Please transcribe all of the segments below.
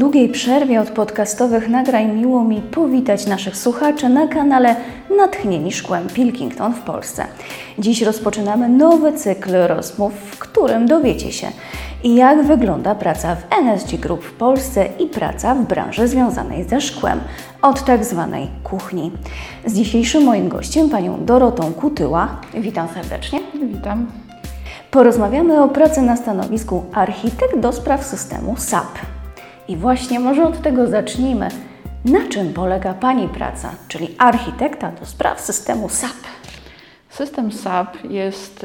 długiej przerwie od podcastowych nagrań miło mi powitać naszych słuchaczy na kanale Natchnieni Szkłem Pilkington w Polsce. Dziś rozpoczynamy nowy cykl rozmów, w którym dowiecie się, jak wygląda praca w NSG Group w Polsce i praca w branży związanej ze szkłem, od tak zwanej kuchni. Z dzisiejszym moim gościem, panią Dorotą Kutyła, witam serdecznie. Witam. Porozmawiamy o pracy na stanowisku architekt do spraw systemu SAP. I właśnie może od tego zacznijmy. Na czym polega Pani praca, czyli architekta do spraw systemu SAP? System SAP jest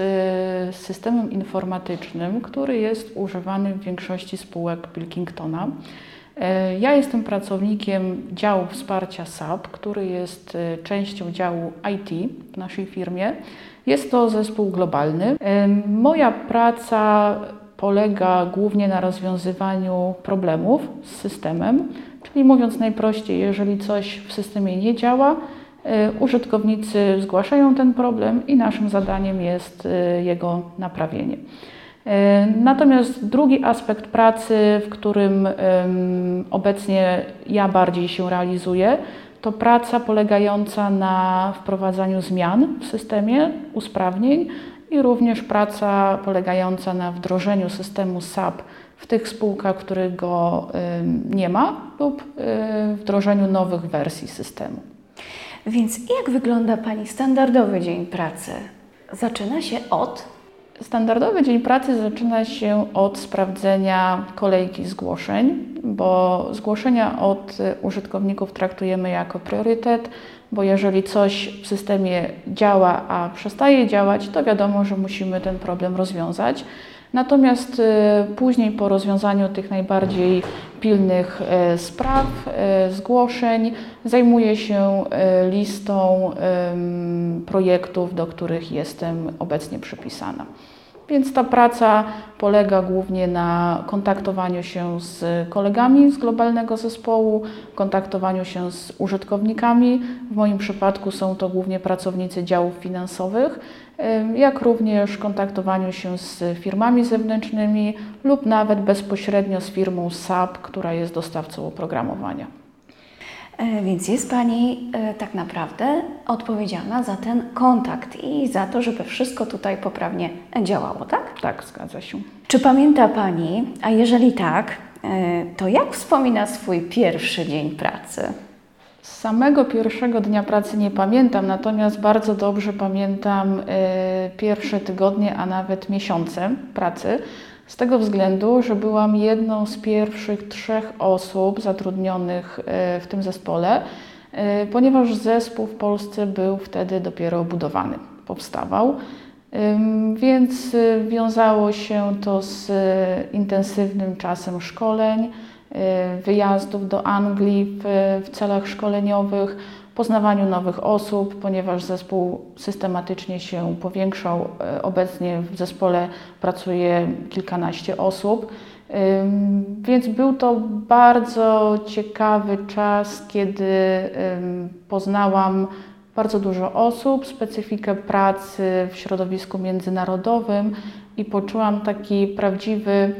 y, systemem informatycznym, który jest używany w większości spółek Pilkingtona. Y, ja jestem pracownikiem działu wsparcia SAP, który jest y, częścią działu IT w naszej firmie. Jest to zespół globalny. Moja praca polega głównie na rozwiązywaniu problemów z systemem, czyli mówiąc najprościej, jeżeli coś w systemie nie działa, e, użytkownicy zgłaszają ten problem i naszym zadaniem jest e, jego naprawienie. E, natomiast drugi aspekt pracy, w którym obecnie ja bardziej się realizuję, to praca polegająca na wprowadzaniu zmian w systemie, usprawnień, i również praca polegająca na wdrożeniu systemu SAP w tych spółkach, których go nie ma lub y, wdrożeniu nowych wersji systemu. Więc jak wygląda Pani standardowy dzień pracy? Zaczyna się od Standardowy dzień pracy zaczyna się od sprawdzenia kolejki zgłoszeń, bo zgłoszenia od użytkowników traktujemy jako priorytet bo jeżeli coś w systemie działa, a przestaje działać, to wiadomo, że musimy ten problem rozwiązać. Natomiast y, później po rozwiązaniu tych najbardziej pilnych y, spraw, y, zgłoszeń, zajmuję się listą projektów, do których jestem obecnie przypisana. Więc ta praca polega głównie na kontaktowaniu się z kolegami z globalnego zespołu, kontaktowaniu się z użytkownikami. W moim przypadku są to głównie pracownicy działów finansowych, jak również kontaktowaniu się z firmami zewnętrznymi lub nawet bezpośrednio z firmą SAP, która jest dostawcą oprogramowania. E, więc jest Pani e, tak naprawdę odpowiedzialna za ten kontakt i za to, żeby wszystko tutaj poprawnie działało, tak? Tak, zgadza się. Czy pamięta Pani, a jeżeli tak, e, to jak wspomina swój pierwszy dzień pracy? Samego pierwszego dnia pracy nie pamiętam, natomiast bardzo dobrze pamiętam pierwsze tygodnie, a nawet miesiące pracy z tego względu, że byłam jedną z pierwszych trzech osób zatrudnionych e, w tym zespole, e, ponieważ zespół w Polsce był wtedy dopiero budowany, powstawał. Więc e, wiązało się to z intensywnym czasem szkoleń, wyjazdów do Anglii w, celach szkoleniowych, poznawaniu nowych osób, ponieważ zespół systematycznie się powiększał. E, obecnie w zespole pracuje kilkanaście osób. Więc był to bardzo ciekawy czas, kiedy poznałam bardzo dużo osób, specyfikę pracy w środowisku międzynarodowym i poczułam taki prawdziwy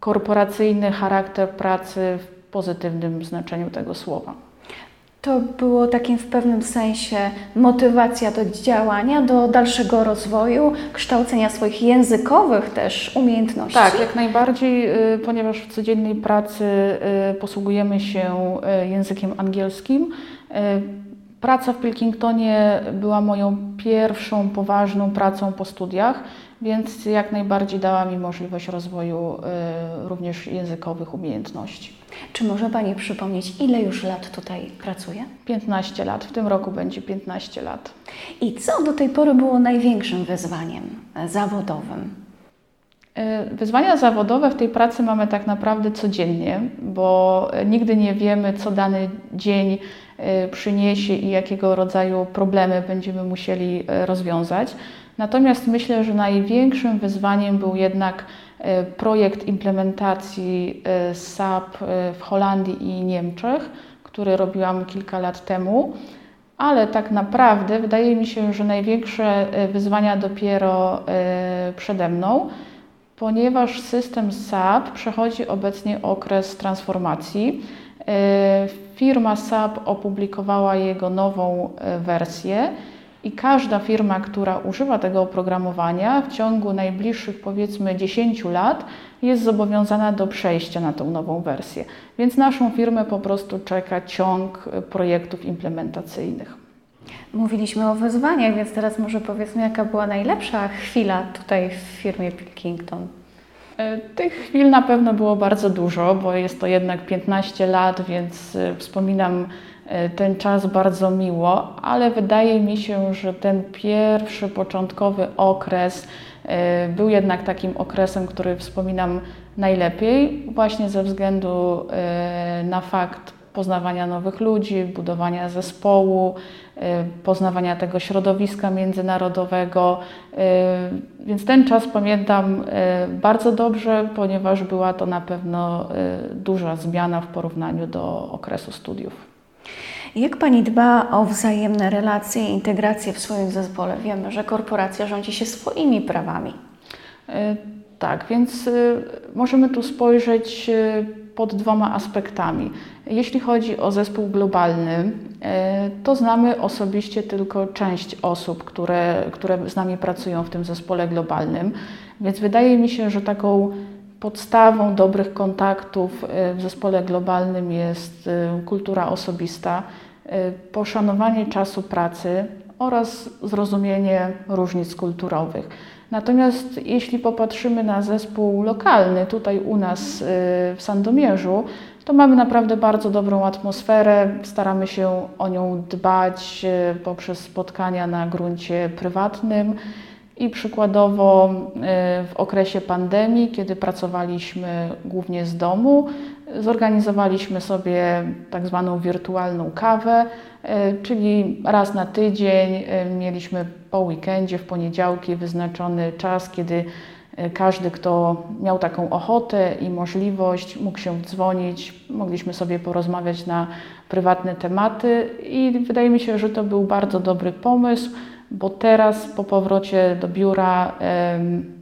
korporacyjny charakter pracy w pozytywnym znaczeniu tego słowa. To było takim w pewnym sensie motywacja do działania, do dalszego rozwoju, kształcenia swoich językowych też umiejętności. Tak, jak najbardziej, y, ponieważ w codziennej pracy y, posługujemy się y, językiem angielskim. Praca w Pilkingtonie była moją pierwszą poważną pracą po studiach, więc jak najbardziej dała mi możliwość rozwoju również językowych umiejętności. Czy może Pani przypomnieć, ile już lat tutaj pracuje? 15 lat. W tym roku będzie 15 lat. I co do tej pory było największym wyzwaniem zawodowym? E, wyzwania zawodowe w tej pracy mamy tak naprawdę codziennie, bo nigdy nie wiemy, co dany dzień e, przyniesie i jakiego rodzaju problemy będziemy musieli e, rozwiązać. Natomiast myślę, że największym wyzwaniem był jednak projekt implementacji SAP w Holandii i Niemczech, który robiłam kilka lat temu, ale tak naprawdę wydaje mi się, że największe wyzwania dopiero przede mną, ponieważ system SAP przechodzi obecnie okres transformacji. E, firma SAP opublikowała jego nową e, wersję i każda firma, która używa tego oprogramowania w ciągu najbliższych powiedzmy 10 lat jest zobowiązana do przejścia na tą nową wersję. Więc naszą firmę po prostu czeka ciąg e, projektów implementacyjnych. Mówiliśmy o wyzwaniach, więc teraz może powiedzmy, jaka była najlepsza chwila tutaj w firmie Pilkington? E, tych chwil na pewno było bardzo dużo, bo jest to jednak 15 lat, więc e, wspominam e, ten czas bardzo miło, ale wydaje mi się, że ten pierwszy początkowy okres był jednak takim okresem, który wspominam najlepiej, właśnie ze względu na fakt poznawania nowych ludzi, budowania zespołu, y, poznawania tego środowiska międzynarodowego. Y, więc ten czas pamiętam y, bardzo dobrze, ponieważ była to na pewno duża zmiana w porównaniu do okresu studiów. Jak Pani dba o wzajemne relacje i integrację w swoim zespole? Wiemy, że korporacja rządzi się swoimi prawami. Tak, więc możemy tu spojrzeć pod dwoma aspektami. Jeśli chodzi o zespół globalny, e, to znamy osobiście tylko część osób, które, które z nami pracują w tym zespole globalnym, więc wydaje mi się, że taką podstawą dobrych kontaktów e, w zespole globalnym jest e, kultura osobista, poszanowanie czasu pracy oraz zrozumienie różnic kulturowych. Natomiast jeśli popatrzymy na zespół lokalny, tutaj u nas y, w Sandomierzu, to mamy naprawdę bardzo dobrą atmosferę. Staramy się o nią dbać y, poprzez spotkania na gruncie prywatnym. I przykładowo y, w okresie pandemii, kiedy pracowaliśmy głównie z domu, zorganizowaliśmy sobie tak zwaną wirtualną kawę, E, czyli raz na tydzień e, mieliśmy po weekendzie, w poniedziałki wyznaczony czas, kiedy każdy, kto miał taką ochotę i możliwość, mógł się dzwonić, mogliśmy sobie porozmawiać na prywatne tematy i wydaje mi się, że to był bardzo dobry pomysł, bo teraz po powrocie do biura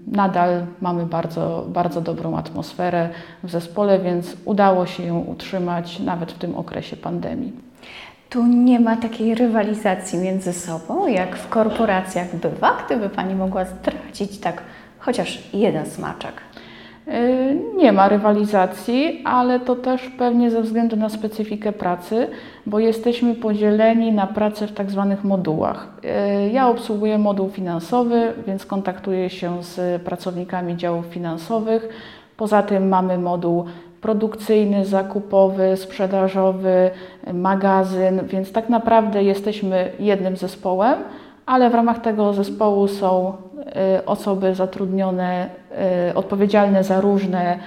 nadal mamy bardzo, bardzo dobrą atmosferę w zespole, więc udało się ją utrzymać nawet w tym okresie pandemii. Tu nie ma takiej rywalizacji między sobą, jak w korporacjach bywa. Gdyby Pani mogła zdradzić tak chociaż jeden smaczek. Y, nie ma rywalizacji, ale to też pewnie ze względu na specyfikę pracy, bo jesteśmy podzieleni na pracę w tak zwanych modułach. Y, ja obsługuję moduł finansowy, więc kontaktuję się z pracownikami działów finansowych. Poza tym mamy moduł produkcyjny, zakupowy, sprzedażowy, magazyn, więc tak naprawdę jesteśmy jednym zespołem, ale w ramach tego zespołu są osoby zatrudnione, y, odpowiedzialne za różne y,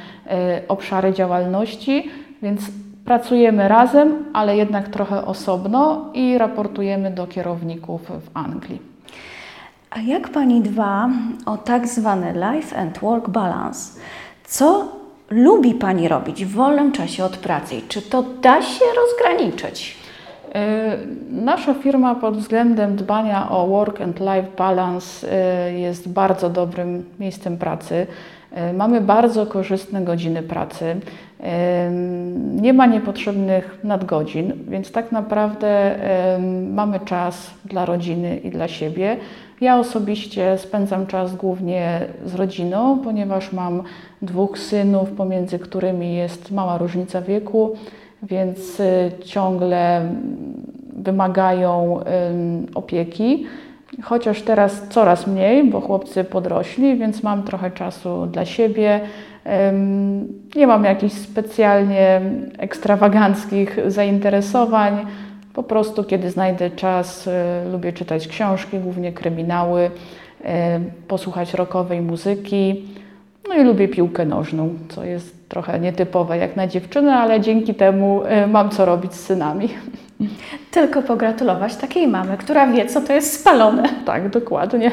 obszary działalności, więc pracujemy razem, ale jednak trochę osobno i raportujemy do kierowników w Anglii. A jak Pani dba o tak zwany life and work balance? Co lubi Pani robić w wolnym czasie od pracy? Czy to da się rozgraniczyć? E, nasza firma pod względem dbania o work and life balance e, jest bardzo dobrym miejscem pracy. E, mamy bardzo korzystne godziny pracy. Nie ma niepotrzebnych nadgodzin, więc tak naprawdę mamy czas dla rodziny i dla siebie. Ja osobiście spędzam czas głównie z rodziną, ponieważ mam dwóch synów, pomiędzy którymi jest mała różnica wieku, więc y, ciągle wymagają opieki. Chociaż teraz coraz mniej, bo chłopcy podrośli, więc mam trochę czasu dla siebie. Nie mam jakichś specjalnie ekstrawaganckich zainteresowań. Po prostu, kiedy znajdę czas, y, lubię czytać książki, głównie kryminały, y, posłuchać rockowej muzyki. No i lubię piłkę nożną, co jest trochę nietypowe jak na dziewczynę, ale dzięki temu y, mam co robić z synami. Tylko pogratulować takiej mamy, która wie, co to jest spalone. Tak, dokładnie.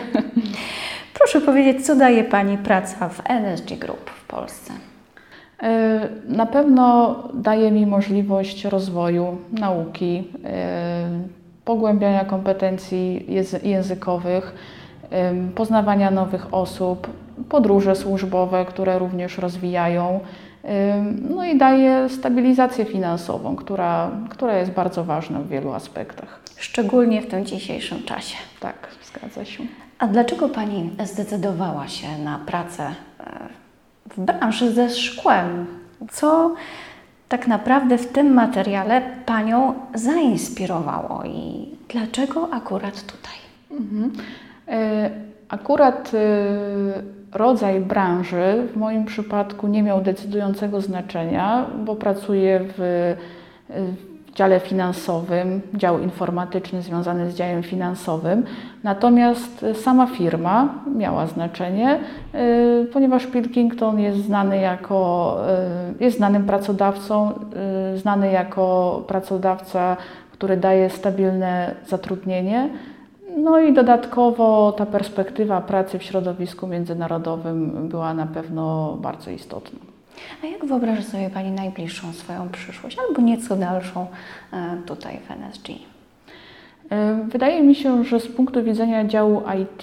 Proszę powiedzieć, co daje Pani praca w NSG Group w Polsce? E, na pewno daje mi możliwość rozwoju nauki, e, pogłębiania kompetencji językowych, e, poznawania nowych osób, podróże służbowe, które również rozwijają. No i daje stabilizację finansową, która, która jest bardzo ważna w wielu aspektach. Szczególnie w tym dzisiejszym czasie. Tak, zgadza się. A dlaczego Pani zdecydowała się na pracę e, w branży ze szkłem? Co tak naprawdę w tym materiale Panią zainspirowało i dlaczego akurat tutaj? Mhm. E, akurat e, rodzaj branży w moim przypadku nie miał decydującego znaczenia, bo pracuję w, w dziale finansowym, dział informatyczny związany z działem finansowym. Natomiast sama firma miała znaczenie, y, ponieważ Pilkington jest znany jako, y, jest znanym pracodawcą, y, znany jako pracodawca, który daje stabilne zatrudnienie. No i dodatkowo ta perspektywa pracy w środowisku międzynarodowym była na pewno bardzo istotna. A jak wyobraża sobie Pani najbliższą swoją przyszłość, albo nieco dalszą e, tutaj w NSG? E, wydaje mi się, że z punktu widzenia działu IT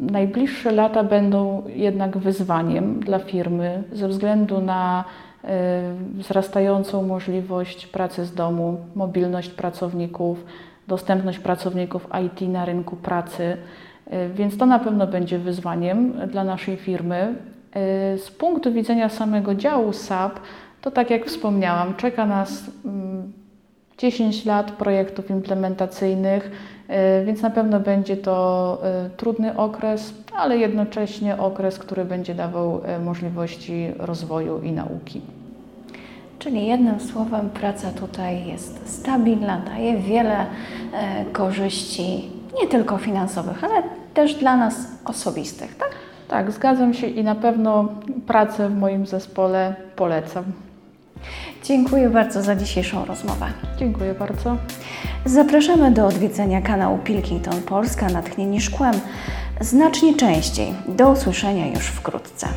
najbliższe lata będą jednak wyzwaniem dla firmy ze względu na e, wzrastającą możliwość pracy z domu, mobilność pracowników, dostępność pracowników IT na rynku pracy. Więc to na pewno będzie wyzwaniem dla naszej firmy. Y, z punktu widzenia samego działu SAP, to tak jak wspomniałam, czeka nas 10 mm, lat projektów implementacyjnych, y, więc na pewno będzie to y, trudny okres, ale jednocześnie okres, który będzie dawał możliwości rozwoju i nauki. Czyli jednym słowem, praca tutaj jest stabilna, daje wiele korzyści, nie tylko finansowych, ale też dla nas osobistych, tak? Tak, zgadzam się i na pewno pracę w moim zespole polecam. Dziękuję bardzo za dzisiejszą rozmowę. Dziękuję bardzo. Zapraszamy do odwiedzenia kanału Pilkington Polska Natchnieni Szkłem znacznie częściej. Do usłyszenia już wkrótce.